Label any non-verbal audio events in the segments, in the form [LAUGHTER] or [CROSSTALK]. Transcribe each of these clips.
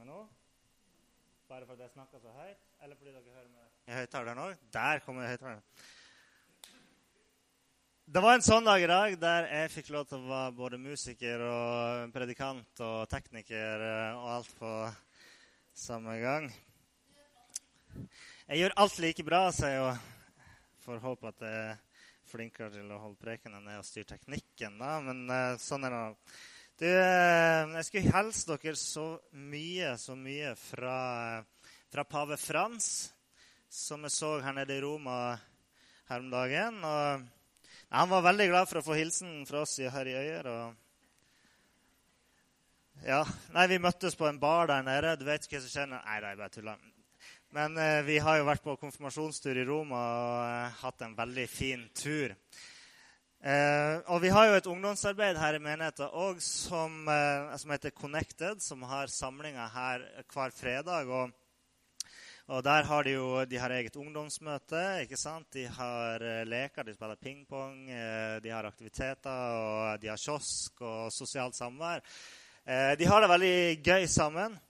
meg nå? Bare fordi jeg snakker så høyt, eller fordi dere hører meg høyttaleren òg? Der kommer høyttaleren. Det var en sånn dag i dag der jeg fikk lov til å være både musiker og predikant og tekniker eh, og alt på samme gang. Jeg gjør alt like bra, så jeg får håpe at jeg er flinkere til å holde preken enn jeg har styrt teknikken. da, Men uh, sånn er det. Du, uh, jeg skulle hilse dere så mye, så mye fra, fra pave Frans, som jeg så her nede i Roma her om dagen. og Han var veldig glad for å få hilsen fra oss her i Øyer. og ja, nei, Vi møttes på en bar der nede. Du vet ikke hva som skjer? Nei, nei, bare tuller. Men eh, vi har jo vært på konfirmasjonstur i Roma og eh, hatt en veldig fin tur. Eh, og vi har jo et ungdomsarbeid her i menigheten òg som, eh, som, heter Connected, som har samlinger her hver fredag. Og, og der har de jo de har eget ungdomsmøte. ikke sant? De har eh, leker, de spiller pingpong, eh, de har aktiviteter, og de har kiosk og sosialt samvær. Eh, de har det veldig gøy sammen.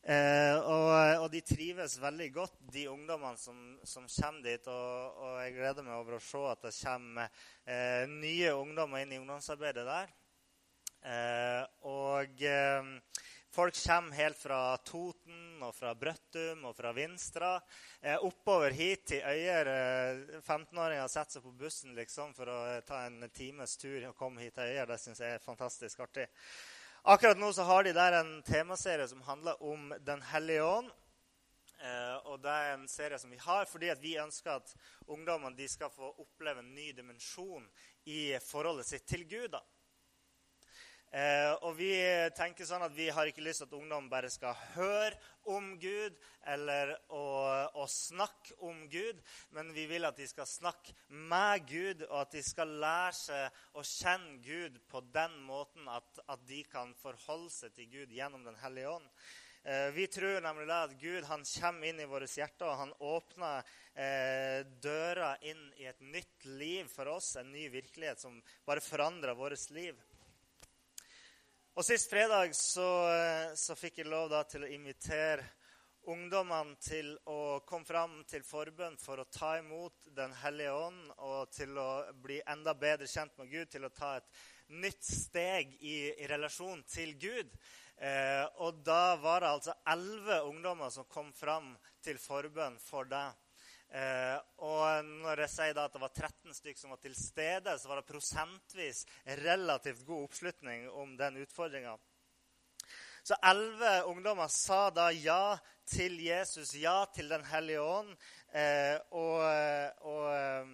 Eh, og, og, de trives veldig godt, de ungdommene som, som kommer dit. Og, og, jeg gleder meg over å se at det kommer eh, nye ungdommer inn i ungdomsarbeidet der. Eh, og eh, folk kommer helt fra Toten og fra Brøttum og fra Vinstra. Eh, oppover hit til Øyer. 15-åringer eh, setter seg på bussen liksom, for å ta en times tur og komme hit til Øyer. Det syns jeg er fantastisk artig. Akkurat nå så har de der en temaserie som handler om Den hellige ånd. Eh, og Det er en serie som vi har fordi vi ønsker at ungdommene skal få oppleve en ny dimensjon i forholdet sitt til Gud. da. Eh, og vi tenker sånn at vi har ikke lyst til at ungdom bare skal høre om Gud eller å, å, snakke om Gud, men vi vil at de skal snakke med Gud, og at de skal lære seg å kjenne Gud på den måten at, at de kan forholde seg til Gud gjennom Den hellige ånd. Eh, vi tror nemlig at Gud kommer inn i våre hjerter, og han åpner eh, døra inn i et nytt liv for oss, en ny virkelighet som bare forandrer vårt liv. Og Sist fredag så, eh, så fikk jeg lov da, til å invitere ungdommene til å komme fram til forbønn for å ta imot Den hellige ånd og til å bli enda bedre kjent med Gud, til å ta et nytt steg i, i relasjon til Gud. Eh, og da var det altså elleve ungdommer som kom fram til forbønn for deg. Eh, og når jeg sier at det var 13 stykker som var til stede, så var det prosentvis relativt god oppslutning om den utfordringa. Så elleve ungdommer sa da ja til Jesus, ja til Den hellige ånd. Eh, og, og eh,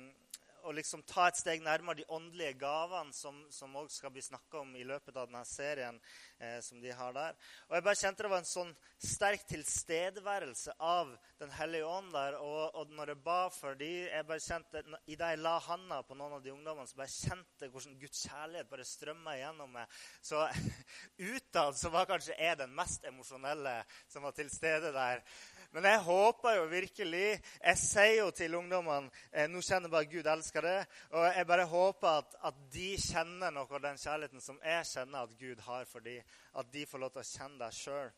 å liksom ta et steg nærmere de åndelige gavene som, som også skal bli snakka om i løpet av denne serien. Eh, som de har der. Og jeg bare kjente det var en sånn sterk tilstedeværelse av Den hellige ånd der. Og, og når jeg ba for de, jeg bare kjente, I det jeg la handa på noen av de ungdommene, så bare kjente hvordan Guds kjærlighet bare strømma gjennom meg. Så [LAUGHS] utad så var kanskje jeg den mest emosjonelle som var til stede der. Men jeg håper jo virkelig Jeg sier jo til ungdommene eh, nå kjenner bare Gud elsker det. Og jeg bare håper at, at, de kjenner noe av den kjærligheten som jeg kjenner at Gud har for dem. At de får lov til å kjenne det sjøl.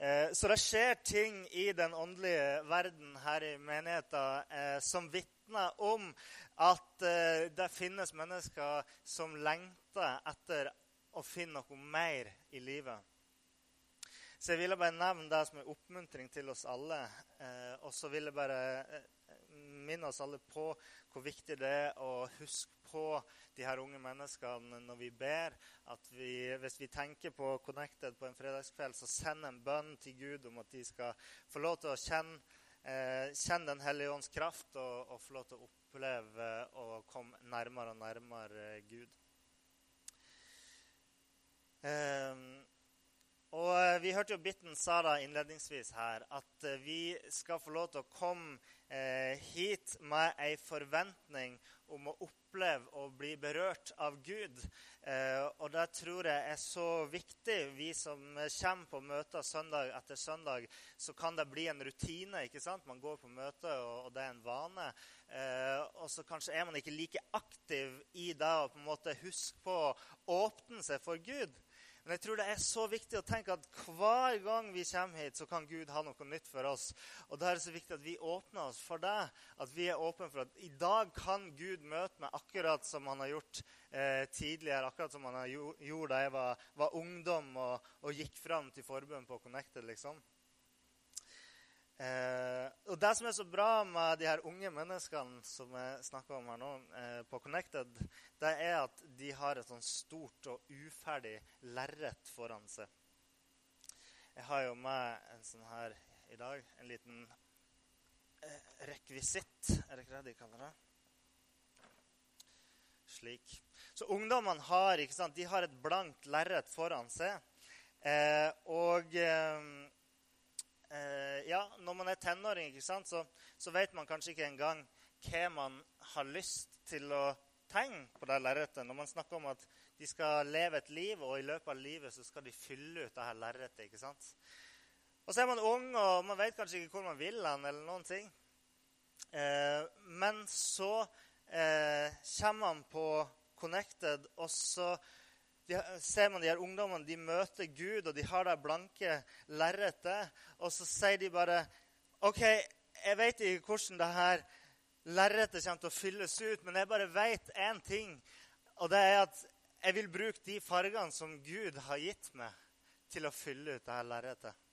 Eh, så det skjer ting i den åndelige verden her i menigheten eh, som vitner om at det finnes mennesker som lengter etter å finne noe mer i livet. Så jeg ville bare nevne det som en oppmuntring til oss alle. Eh, og så vil jeg bare eh, minne oss alle på hvor viktig det er å huske på de her unge menneskene når vi ber. At vi, hvis vi tenker på Connected på en fredagskveld, så send en bønn til Gud om at de skal få lov til å kjenne, eh, kjenne Den hellige ånds kraft og, og, få lov til å oppleve og komme nærmere og nærmere Gud. Eh, og Vi hørte jo Bitten sa da innledningsvis her at eh, vi skal få lov til å komme eh, hit med ei forventning om å oppleve og bli berørt av Gud. Eh, og det tror jeg er så viktig. Vi som kommer på møter søndag etter søndag, så kan det bli en rutine. ikke sant? Man går på møte, og, det er en vane. Eh, og så kanskje er man ikke like aktiv i det å på en måte huske på å åpne seg for Gud. Men jeg tror det er så viktig å tenke at hver gang vi kommer hit, så kan Gud ha noe nytt for oss. Og da er det så viktig at vi åpner oss for det. At vi er åpne for at i dag kan Gud møte meg akkurat som han har gjort eh, tidligere. Akkurat som han gjorde da jeg var, var ungdom og, og, gikk fram til forbund på Connected. liksom. Eh, og Det som er så bra med de her unge menneskene som jeg snakker om her nå, eh, på Connected, det er at de har et sånn stort og uferdig lerret foran seg. Jeg har jo med en sånn her i dag, en liten eh, rekvisitt. Er det ikke det de kaller det? Slik. Så ungdommene har, de har et blankt lerret foran seg. Eh, og eh, ja, når man er tenåring, så, så, vet man kanskje ikke engang hva man har lyst til å tegne på det lerretet. Når man snakker om at de skal leve et liv, og i løpet av livet så skal de fylle ut det her lerretet. Og så er man ung, og man vet kanskje ikke hvor man vil hen, eller noen ting. Eh, men så eh, kommer man på Connected, og så de, ser man de her ungdommene de møter Gud, og de har det blanke lerretet. Og så sier de bare OK, jeg vet ikke hvordan det her lerretet kommer til å fylles ut, men jeg bare vet én ting, og det er at jeg vil bruke de fargene som Gud har gitt meg, til å fylle ut det her lerretet.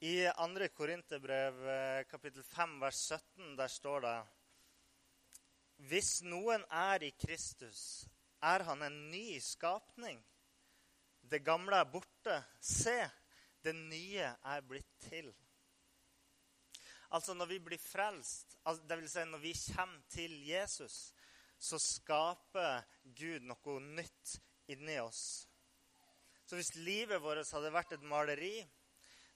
I 2. Korinterbrev eh, kapittel 5 vers 17 der står det Hvis noen er i Kristus, er han en ny skapning. Det gamle er borte. Se, det nye er blitt til. Altså Når vi blir frelst, dvs. Si når vi kommer til Jesus, så skaper Gud noe nytt inni oss. Så hvis livet vårt hadde vært et maleri,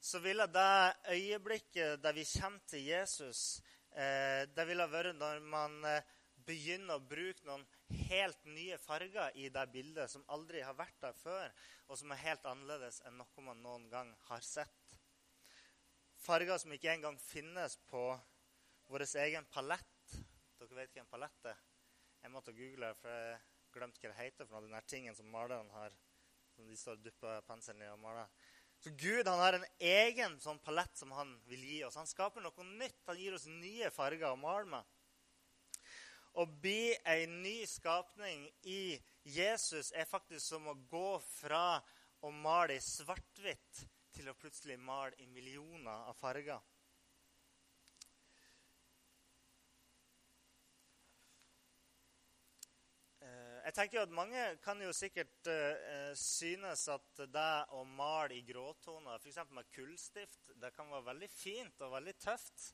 så ville det øyeblikket der vi kommer til Jesus, eh, det ville vært når man eh, begynner å bruke noen helt nye farger i det bildet som aldri har vært der før, og som er helt annerledes enn noe man noen gang har sett. Farger som ikke engang finnes på vår egen palett. Dere vet hva en palett er? Jeg måtte google for jeg glemte hva det heter. for denne den tingen som maleren har, som de står og dupper penselen i og maler. Så Gud han har en egen sånn palett som han vil gi oss. Han skaper noe nytt. Han gir oss nye farger å male med. Å bli ei ny skapning i Jesus er faktisk som å gå fra å male i svart-hvitt til å plutselig male i millioner av farger. Eh, jeg tenker jo at Mange kan jo sikkert uh, synes at det å male i gråtoner, f.eks. med kullstift, det kan være veldig fint og veldig tøft.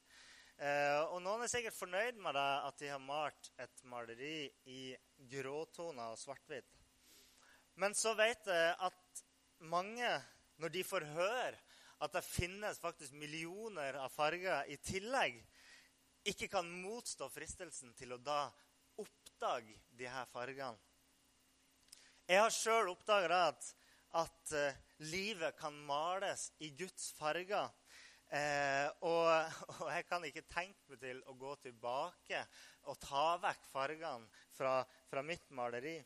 Eh, og noen er sikkert fornøyd med det at de har malt et maleri i gråtoner og svart-hvitt. Men så vet jeg at mange, når de får høre at det finnes faktisk millioner av farger i tillegg, ikke kan motstå fristelsen til å da oppdage de her fargene. Jeg har sjøl oppdaga at, at uh, livet kan males i Guds farger. Eh, og, og, jeg kan ikke tenke meg til å gå tilbake og ta vekk fargene fra, fra, mitt maleri.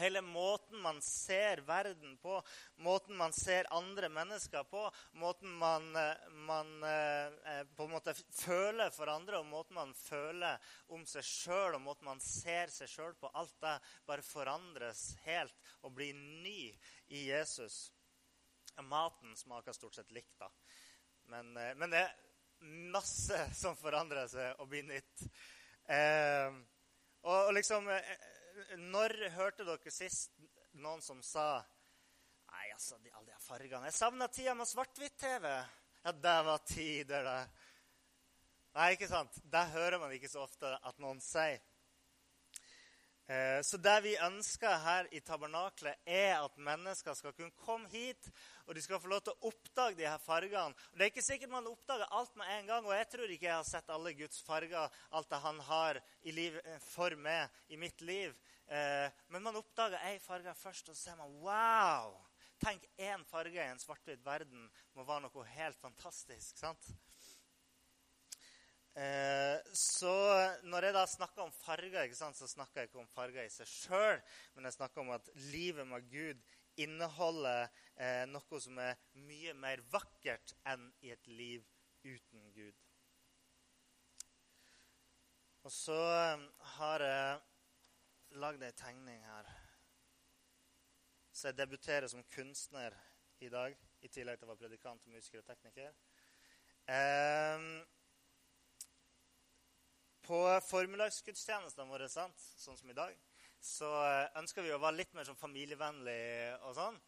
Hele måten man ser verden på, måten man ser andre mennesker på, måten man, eh, man eh, på en måte føler for andre, og måten man føler om seg sjøl, og måten man ser seg sjøl på, alt det bare forandres helt og blir ny i Jesus. Maten smaker stort sett likt. da. Men, eh, men, det er masse som forandrer seg og blir nytt. Eh, og, og, liksom eh, Når hørte dere sist noen som sa Nei, altså, de, alle de fargene Jeg savna tida med svart-hvitt-TV. Ja, det var tider, det. Nei, ikke sant? Det hører man ikke så ofte at noen sier. Eh, så det vi ønsker her i tabernaklet, er at mennesker skal kunne komme hit, og de skal få lov til å oppdage de her fargene. Og det er ikke sikkert man oppdager alt med en gang, og jeg tror ikke jeg har sett alle Guds farger, alt det han har liv, eh, for meg i mitt liv. Eh, men man oppdager én farge først, og så ser man wow! Tenk én farge i en svart-hvitt verden må være noe helt fantastisk. sant? Eh, så når jeg da snakker om farger, sant, så snakker jeg ikke om farger i seg sjøl, men jeg snakker om at livet med Gud inneholder eh, noe som er mye mer vakkert enn i et liv uten Gud. Og så eh, har jeg lagd ei tegning her. Så jeg debuterer som kunstner i dag, i tillegg til å være predikant, musiker og tekniker. Eh, på formiddagsgudstjenestene våre, sant? sånn som i dag, så eh, ønsker vi å være litt mer sånn familievennlig og sånn.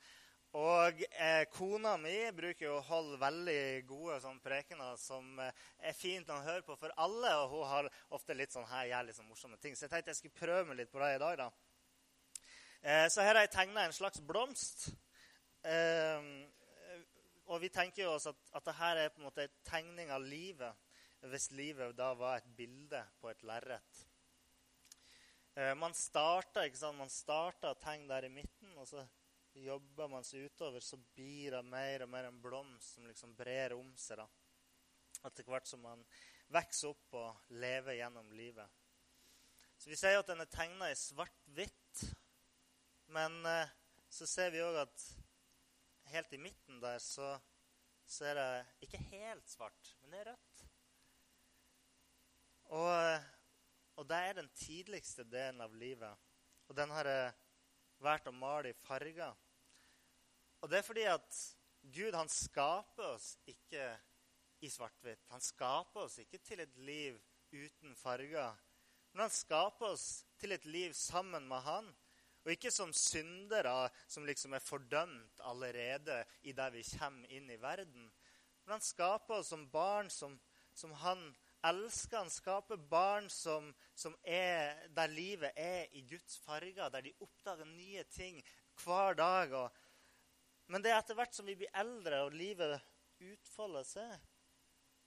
Og eh, kona mi bruker å holde veldig gode sånn, prekener som eh, er fint å høre på for alle. Og hun har ofte litt sånn her, gjør litt sånn morsomme ting. Så jeg tenkte jeg skulle prøve meg litt på det i dag. da. Eh, så her har jeg tegna en slags blomst. Eh, og vi tenker jo oss at, at dette er på en måte en tegning av livet hvis livet da var et bilde på et lerret. Eh, man starta man starter å tegner der i midten, og så jobber man seg utover, så blir det mer og mer en blomst som liksom brer om seg. da. Etter hvert som man vokser opp og lever gjennom livet. Så Vi sier at den er tegna i svart-hvitt, men eh, så ser vi òg at helt i midten der så, så er det ikke helt svart, men det er rødt. Og, og det er den tidligste delen av livet. Og den har jeg valgt å male i farger. Og det er fordi at Gud han skaper oss ikke i svart-hvitt. Han skaper oss ikke til et liv uten farger. Men han skaper oss til et liv sammen med han. Og ikke som syndere som liksom er fordømt allerede i det vi kommer inn i verden. Men han skaper oss som barn som, som han elsker han skaper barn som, som er, der livet er i Guds farger, der de oppdager nye ting hver dag. Og, men det er etter hvert som vi blir eldre og livet utfolder seg,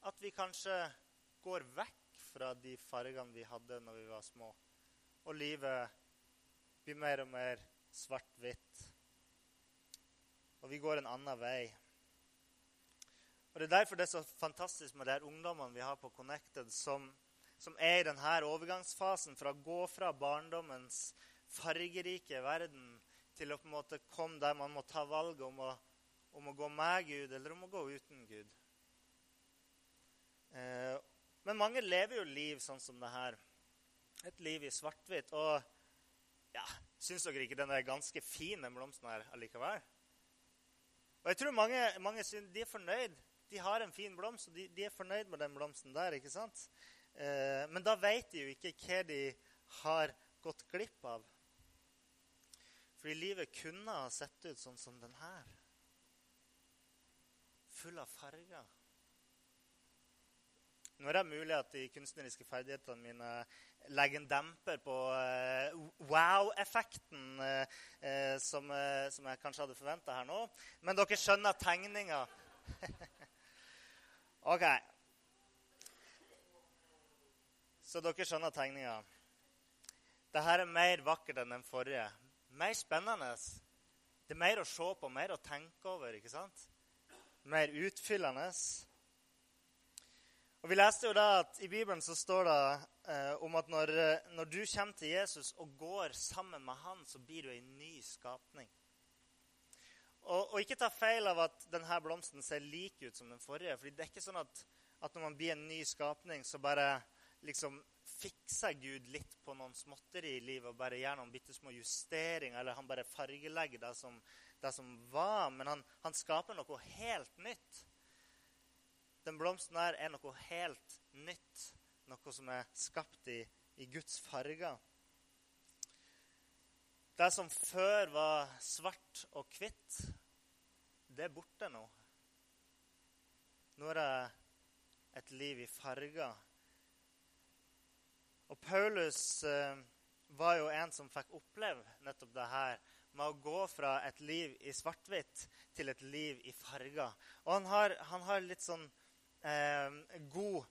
at vi kanskje går vekk fra de fargene vi hadde når vi var små. Og livet blir mer og mer svart-hvitt. Og vi går en annen vei. Og Det er derfor det er så fantastisk med de ungdommene vi har på Connected, som, som er i denne overgangsfasen fra å gå fra barndommens fargerike verden til å på en måte komme der man må ta valget om å, om å gå med Gud eller om å gå uten Gud. Eh, men mange lever jo liv sånn som det her. Et liv i svart-hvitt. Og ja, syns dere ikke den er ganske fin, den blomsten her allikevel? Og jeg tror mange, mange de er fornøyd de har en fin blomst, og de, de, er fornøyd med den blomsten der. ikke sant? Eh, men da vet de jo ikke hva de har gått glipp av. Fordi livet kunne ha sett ut sånn som den her. Full av farger. Nå er det mulig at de kunstneriske ferdighetene mine legger en demper på uh, wow-effekten uh, uh, som, som, jeg kanskje hadde forventa her nå. Men dere skjønner tegninga. [LAUGHS] OK. Så dere skjønner tegninga. Dette er mer vakkert enn den forrige. Mer spennende. Det er mer å se på, mer å tenke over. ikke sant? Mer utfyllende. Og Vi leste jo da at I Bibelen så står det eh, om at når, når, du kommer til Jesus og går sammen med han, så blir du en ny skapning. Og, og, ikke ta feil av at denne blomsten ser lik ut som den forrige. fordi det er ikke sånn at, at når man blir en ny skapning, så bare liksom fikser Gud litt på noen småtteri i livet og bare gjør noen bitte små justeringer, eller han bare fargelegger det som, det som var. Men han, han, skaper noe helt nytt. Den blomsten her er noe helt nytt. Noe som er skapt i, i Guds farger. Det som før var svart og hvitt, det er borte nå. Nå er det et liv i farger. Og Paulus eh, var jo en som fikk oppleve nettopp det her med å gå fra et liv i svart-hvitt til et liv i farger. Og han har, han har litt sånn eh, god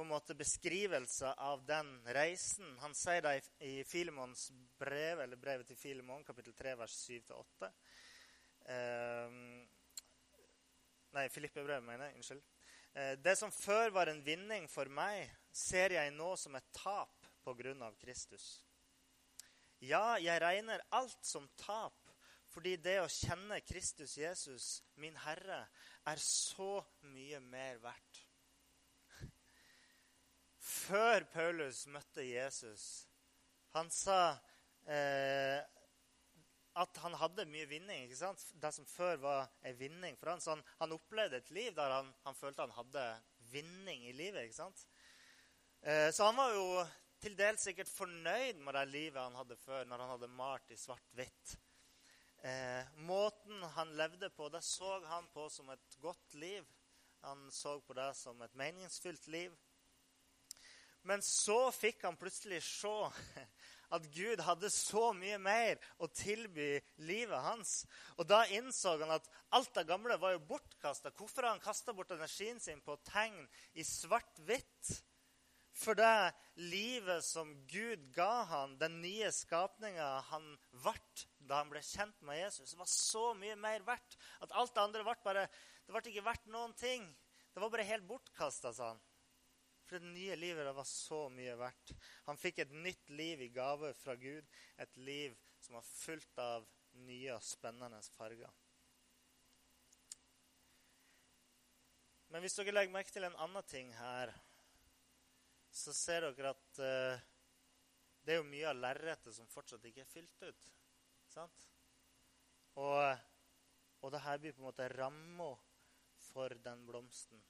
på en måte beskrivelse av den reisen. Han sier det i, Filemons brev, eller brevet til Filemon, kapittel 3, vers 7-8. Eh, nei, Filippe-brevet, mener jeg. Unnskyld. Eh, det som før var en vinning for meg, ser jeg nå som et tap pga. Kristus. Ja, jeg regner alt som tap, fordi det å kjenne Kristus Jesus, min Herre, er så mye mer verdt. Før Paulus møtte Jesus, han sa eh, at han hadde mye vinning. ikke sant? Det som før var en vinning for han, så han, han opplevde et liv der han, han, følte han hadde vinning i livet. ikke sant? Eh, så han var jo til dels sikkert fornøyd med det livet han hadde før, når han hadde malt i svart-hvitt. Eh, måten han levde på, det så han på som et godt liv. Han så på det som et meningsfylt liv. Men så fikk han plutselig se [LAUGHS] at Gud hadde så mye mer å tilby livet hans. Og da innså han at alt det gamle var jo bortkasta. Hvorfor har han kasta bort energien sin på tegn i svart-hvitt? For det livet som Gud ga han, den nye skapninga han ble da han ble kjent med Jesus, var så mye mer verdt at alt det andre ble bare, det ble ikke verdt noen ting. Det var bare helt bortkasta, sa han. For det nye livet det var så mye verdt. Han fikk et nytt liv i gave fra Gud. Et liv som var fullt av nye og spennende farger. Men hvis dere legger merke til en annen ting her, så ser dere at uh, det er jo mye av lerretet som fortsatt ikke er fylt ut. Sant? Og, og det her blir på en måte ramma for den blomsten.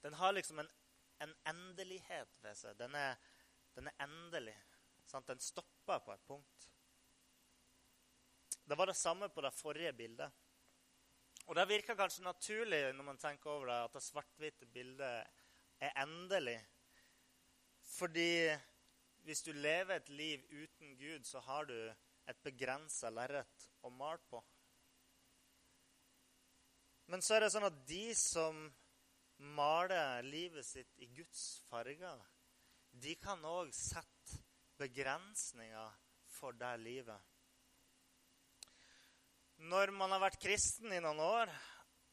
Den har liksom en en endelighet ved seg. Den er, den er endelig. Sant? Den stopper på et punkt. Det var det samme på det forrige bildet. Og Det virker kanskje naturlig når man tenker over det, at det svart-hvite bildet er endelig. Fordi hvis du lever et liv uten Gud, så har du et begrensa lerret å male på. Men så er det sånn at de som maler livet sitt i Guds farger, de kan òg sette begrensninger for det livet. Når man har vært kristen i noen år,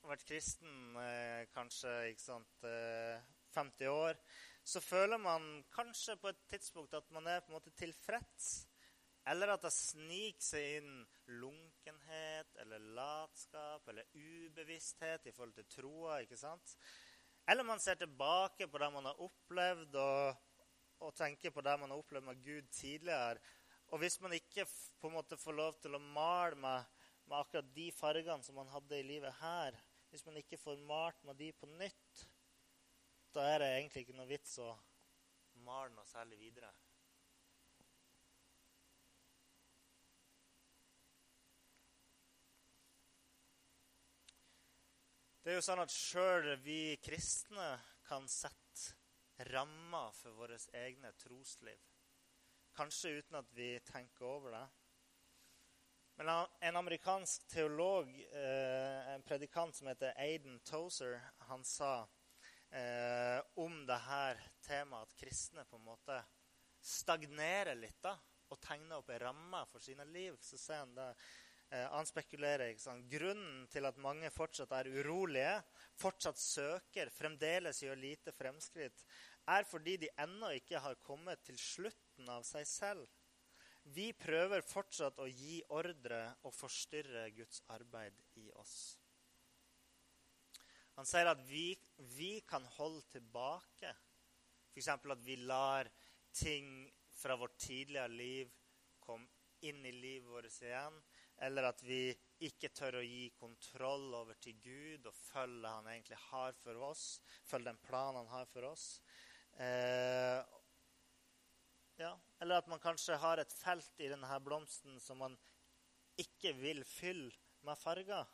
vært kristen eh, kanskje sant, eh, 50 år, så føler man kanskje på et tidspunkt at man er på en måte tilfreds. Eller at det sniker seg inn lunkenhet eller latskap eller ubevissthet i forhold til troa. ikke sant? Eller man ser tilbake på det man har opplevd, og, og tenker på det man har opplevd med Gud tidligere. Og hvis man ikke på en måte får lov til å male med, med akkurat de fargene som man hadde i livet her, hvis man ikke får malt med de på nytt, da er det egentlig ikke noe vits å male noe særlig videre. Det er jo sånn at sjøl vi kristne kan sette rammer for våre egne trosliv. Kanskje uten at vi tenker over det. Men en amerikansk teolog, eh, en predikant som heter Aiden Tozer, han sa eh, om det her temaet at kristne på en måte stagnerer litt da, og tegner opp en ramme for sine liv. Så sier han det han spekulerer. Grunnen til at mange fortsatt er urolige, fortsatt søker, fremdeles gjør lite fremskritt, er fordi de ennå ikke har kommet til slutten av seg selv. Vi prøver fortsatt å gi ordre og forstyrre Guds arbeid i oss. Han sier at vi, vi kan holde tilbake. F.eks. at vi lar ting fra vårt tidligere liv komme inn i livet vårt igjen. Eller at vi ikke tør å gi kontroll over til Gud og følge han egentlig har for oss. Følge den planen han har for oss. Eh, ja. Eller at man kanskje har et felt i denne blomsten som man ikke vil fylle med farger.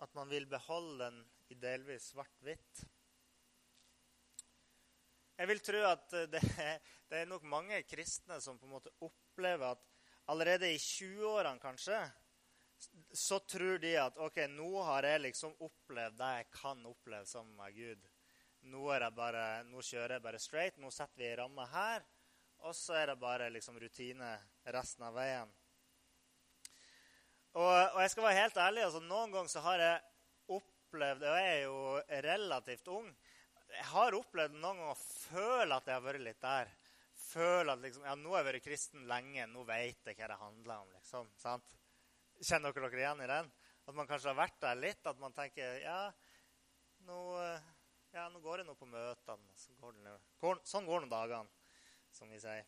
At man vil beholde den i delvis svart-hvitt. Jeg vil tro at det, det er nok mange kristne som på en måte opplever at allerede i 20-årene kanskje, så tror de at ok, nå har jeg liksom opplevd det jeg kan oppleve sammen med Gud. Nå, bare, nå kjører jeg bare straight. Nå setter vi ei ramme her. Og så er det bare liksom rutine resten av veien. Og, og jeg skal være helt ærlig, altså noen ganger så har jeg opplevd Og jeg er jo relativt ung. Jeg har opplevd noen ganger å føle at jeg har vært litt der. Føle at liksom, ja, nå har jeg vært kristen lenge, nå vet jeg hva det handler om. liksom, sant? Kjenner dere dere igjen i den? At man kanskje har vært der litt. At man tenker ja, nå, ja, nå går jeg nå på møtene. Så går det, går, sånn går nå dagene, som vi sier.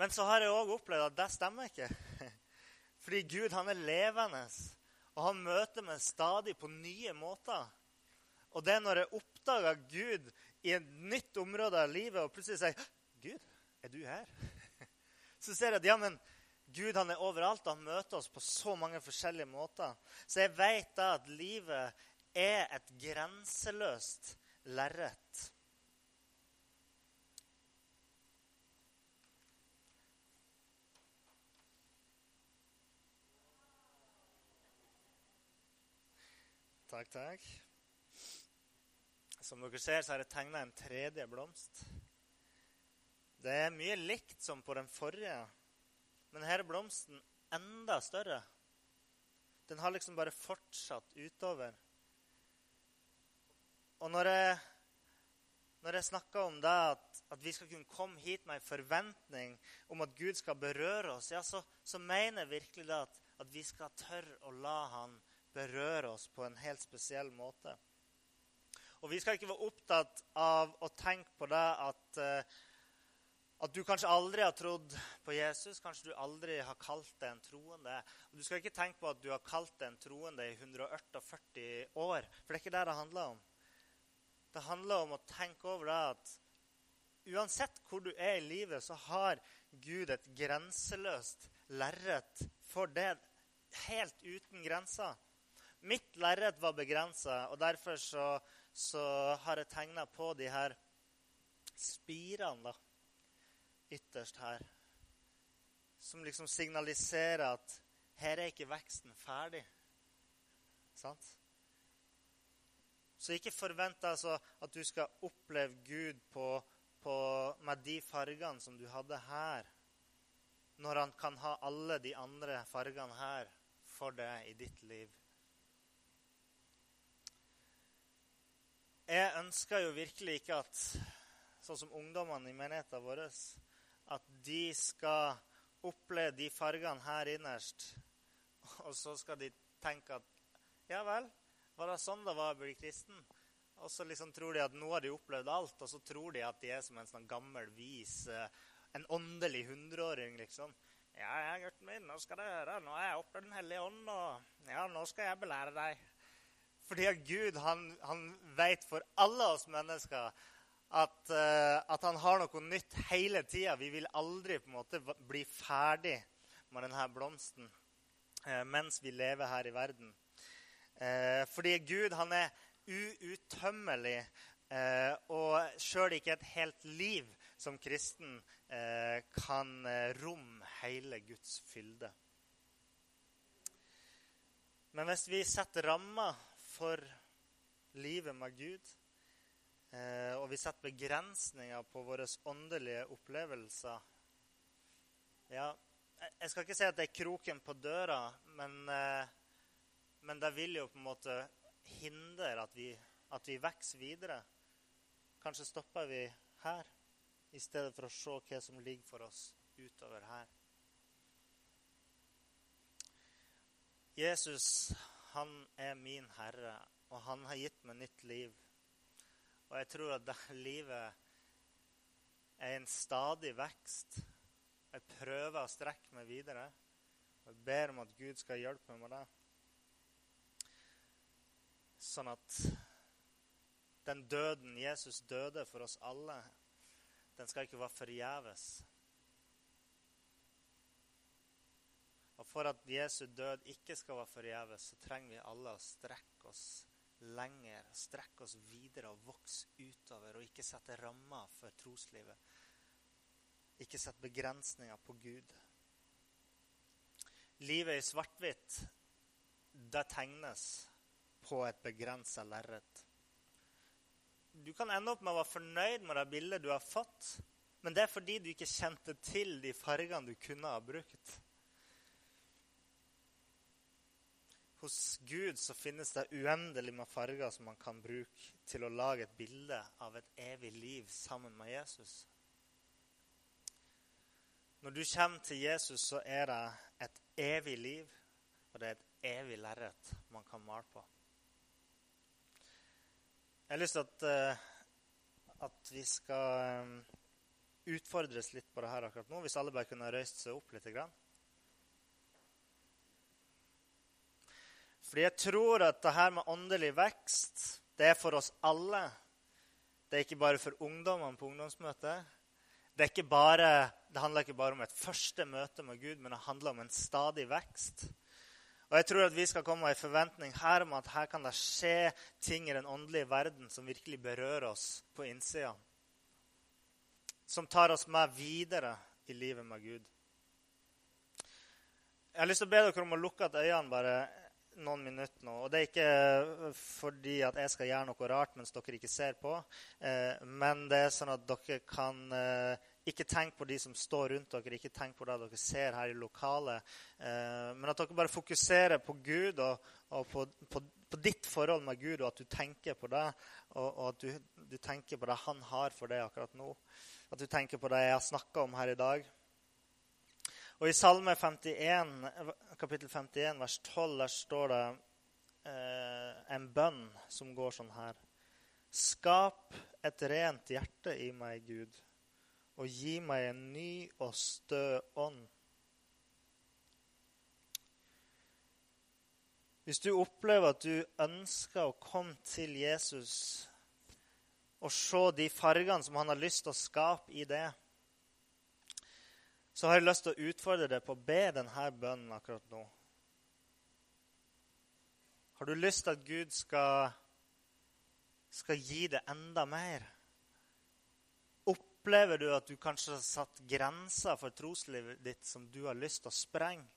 Men så har jeg òg opplevd at det stemmer ikke. [LAUGHS] Fordi Gud han er levende, og han møter meg stadig på nye måter. Og det er når jeg oppdager Gud i et nytt område av livet og plutselig sier Gud, er du her? [LAUGHS] Så ser jeg at ja, men Gud han er overalt, han møter oss på så mange forskjellige måter. Så jeg vet da at livet er et grenseløst lerret. Takk, takk. Som dere ser, så har jeg tegna en tredje blomst. Det er mye likt som på den forrige, men her er blomsten enda større. Den har liksom bare fortsatt utover. Og når jeg, når jeg snakker om det, at, at, vi skal kunne komme hit med en forventning om at Gud skal berøre oss, ja, så, så mener jeg virkelig det at, at vi skal tørre å la Han berøre oss på en helt spesiell måte. Og Vi skal ikke være opptatt av å tenke på det at, uh, at du kanskje aldri har trodd på Jesus. Kanskje du aldri har kalt deg en troende. Og Du skal ikke tenke på at du har kalt deg en troende i 148 år. For det er ikke det det handler om. Det handler om å tenke over det at uansett hvor du er i livet, så har Gud et grenseløst lerret for det helt uten grenser. Mitt lerret var begrensa, og derfor så, så, har jeg tegna på de her spirene da, ytterst her. Som liksom signaliserer at her er ikke veksten ferdig. Sant? Så ikke forvent altså at du skal oppleve Gud på, på, med de fargene som du hadde her, når han kan ha alle de andre fargene her for deg i ditt liv. Jeg ønsker jo virkelig ikke at sånn som ungdommene i menigheten vår at de skal oppleve de fargene her innerst, og så skal de tenke at ja vel, var det sånn det var å bli kristen? Og så liksom tror de at nå har de opplevd alt, og så tror de at de er som en sånn gammel, vis, eh, en åndelig hundreåring, liksom. Ja, ja, gutten min, nå skal du høre. Nå har jeg opplevd Den hellige ånd, og ja, nå skal jeg belære deg. Fordi Gud han, han vet for alle oss mennesker at, uh, at, han har noe nytt hele tida. Vi vil aldri på en måte bli ferdig med denne blomsten uh, mens vi lever her i verden. Uh, fordi Gud han er uuttømmelig, og sjøl ikke et helt liv som kristen kan romme hele Guds fylde. Men hvis vi setter rammer for livet med Gud. Eh, og vi setter begrensninger på våre åndelige opplevelser. Ja, jeg skal ikke si at det er kroken på døra, men, eh, men det vil jo på en måte hindre at vi, at vi vokser videre. Kanskje stopper vi her i stedet for å se hva som ligger for oss utover her. Jesus han er min herre, og han har gitt meg nytt liv. Og jeg tror at livet er en stadig vekst. Jeg prøver å strekke meg videre. Jeg ber om at Gud skal hjelpe meg med det. Sånn at den døden Jesus døde for oss alle, den skal ikke være forgjeves. Og for at Jesu død ikke skal være forgjeves, så trenger vi alle å strekke oss lenger, strekke oss videre og vokse utover, og ikke sette rammer for troslivet. Ikke sette begrensninger på Gud. Livet i svart-hvitt, det tegnes på et begrensa lerret. Du kan ende opp med å være fornøyd med det bildet du har fått, men det er fordi du ikke kjente til de fargene du kunne ha brukt. Hos Gud så finnes det uendelig med farger som man kan bruke til å lage et bilde av et evig liv sammen med Jesus. Når du kommer til Jesus, så er det et evig liv, og det er et evig lerret man kan male på. Jeg har lyst til at, eh, at vi skal eh, utfordres litt på det her akkurat nå, hvis alle bare kunne røyst seg opp litt. Grann. Fordi jeg tror at det her med åndelig vekst, det er for oss alle. Det er ikke bare for ungdommene på ungdomsmøtet. Det, bare, det, handler ikke bare om et første møte med Gud, men det handler om en stadig vekst. Og jeg tror at vi skal komme i forventning her om at her kan det skje ting i den åndelige verden som virkelig berører oss på innsida. Som tar oss med videre i livet med Gud. Jeg har lyst til å be dere om å lukke øynene bare noen minutter nå. Og det er ikke eh, fordi at jeg skal gjøre noe rart mens dere ikke ser på. Eh, men det er sånn at dere kan eh, ikke tenke på de som står rundt dere, ikke tenke på det dere ser her i lokalet. men at dere bare fokuserer på Gud og, og på, på, på, ditt forhold med Gud, og at du tenker på det. Og, og at du, du, tenker på det han har for deg akkurat nå. At du tenker på det jeg har snakka om her i dag. Og I Salme 51, kapittel 51, vers 12, der står det eh, en bønn som går sånn her. Skap et rent hjerte i meg, Gud, og gi meg en ny og stø ånd. Hvis du opplever at du ønsker å komme til Jesus og se de fargene som han har lyst til å skape i det, så har jeg lyst til å utfordre deg på å be denne bønnen akkurat nå. Har du lyst til at Gud skal, skal gi deg enda mer? Opplever du at du kanskje har satt grenser for troslivet ditt som du har lyst til å sprenge?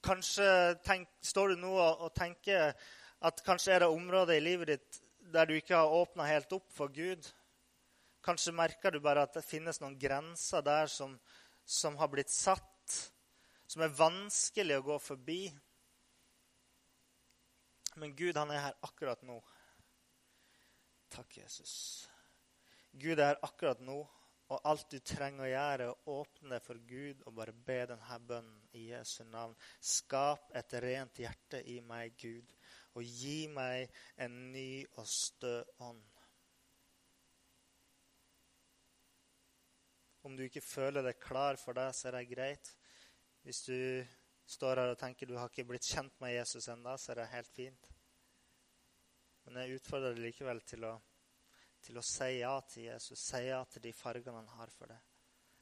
Kanskje tenk, står du nå og tenker at kanskje er det områder i livet ditt der du ikke har åpna helt opp for Gud. Kanskje merker du bare at det finnes noen grenser der som, som har blitt satt, som er vanskelig å gå forbi. Men Gud, han er her akkurat nå. Takk, Jesus. Gud er her akkurat nå, og alt du trenger å gjøre, er å åpne deg for Gud og bare be denne bønnen i Jesu navn. Skap et rent hjerte i meg, Gud, og gi meg en ny og stø ånd. Om du ikke føler deg klar for det, så er det greit. Hvis du står her og tenker du har ikke blitt kjent med Jesus ennå, så er det helt fint. Men jeg utfordrer deg likevel til å, til å si ja til Jesus. Si ja til de fargene han har for deg.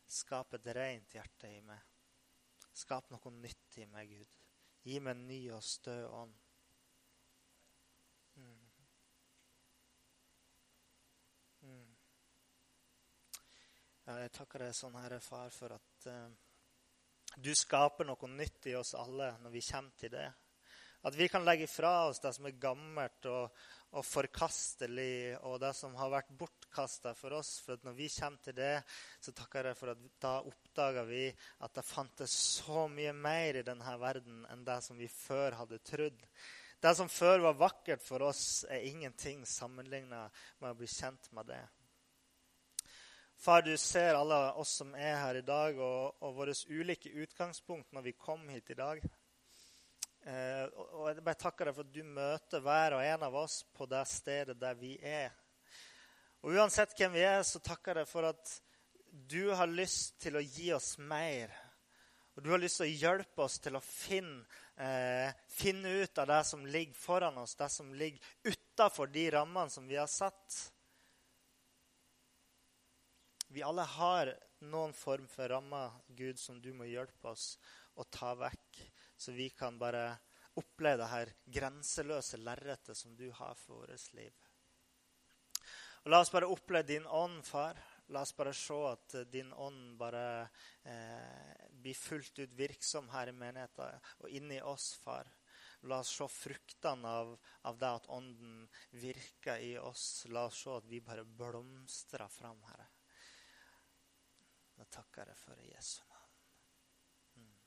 Skap et rent hjerte i meg. Skap noe nytt i meg, Gud. Gi meg en ny og stø ånd. Ja, jeg takker deg sånn, Herre Far, for at uh, du skaper noe nytt i oss alle når vi kommer til det. At vi kan legge fra oss det som er gammelt og, og forkastelig, og det som har vært bortkasta for oss. For når vi kommer til det, så takker jeg for at da oppdager vi at det fantes så mye mer i denne verden enn det som vi før hadde trodd. Det som før var vakkert for oss, er ingenting sammenligna med å bli kjent med det. Far, du ser alle oss som er her i dag, og, og våre ulike utgangspunkt når vi kom hit i dag. Eh, og Jeg bare takker deg for at du møter hver og en av oss på det stedet der vi er. Og Uansett hvem vi er, så takker jeg deg for at du har lyst til å gi oss mer. Og du har lyst til å hjelpe oss til å finne, eh, finne ut av det som ligger foran oss, det som ligger utafor de rammene som vi har satt. Vi alle har noen form for rammer, Gud, som du må hjelpe oss å ta vekk, så vi kan bare oppleve det her grenseløse lerretet som du har for vårt liv. Og la oss bare oppleve din ånd, far. La oss bare se at din ånd bare eh, blir fullt ut virksom her i menigheten og inni oss, far. La oss se fruktene av, av, det at ånden virker i oss. La oss se at vi bare blomstrer fram, Herre. Nå takker jeg for i Jesu navn. Mm.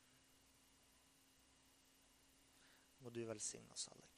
må du velsigne oss alle.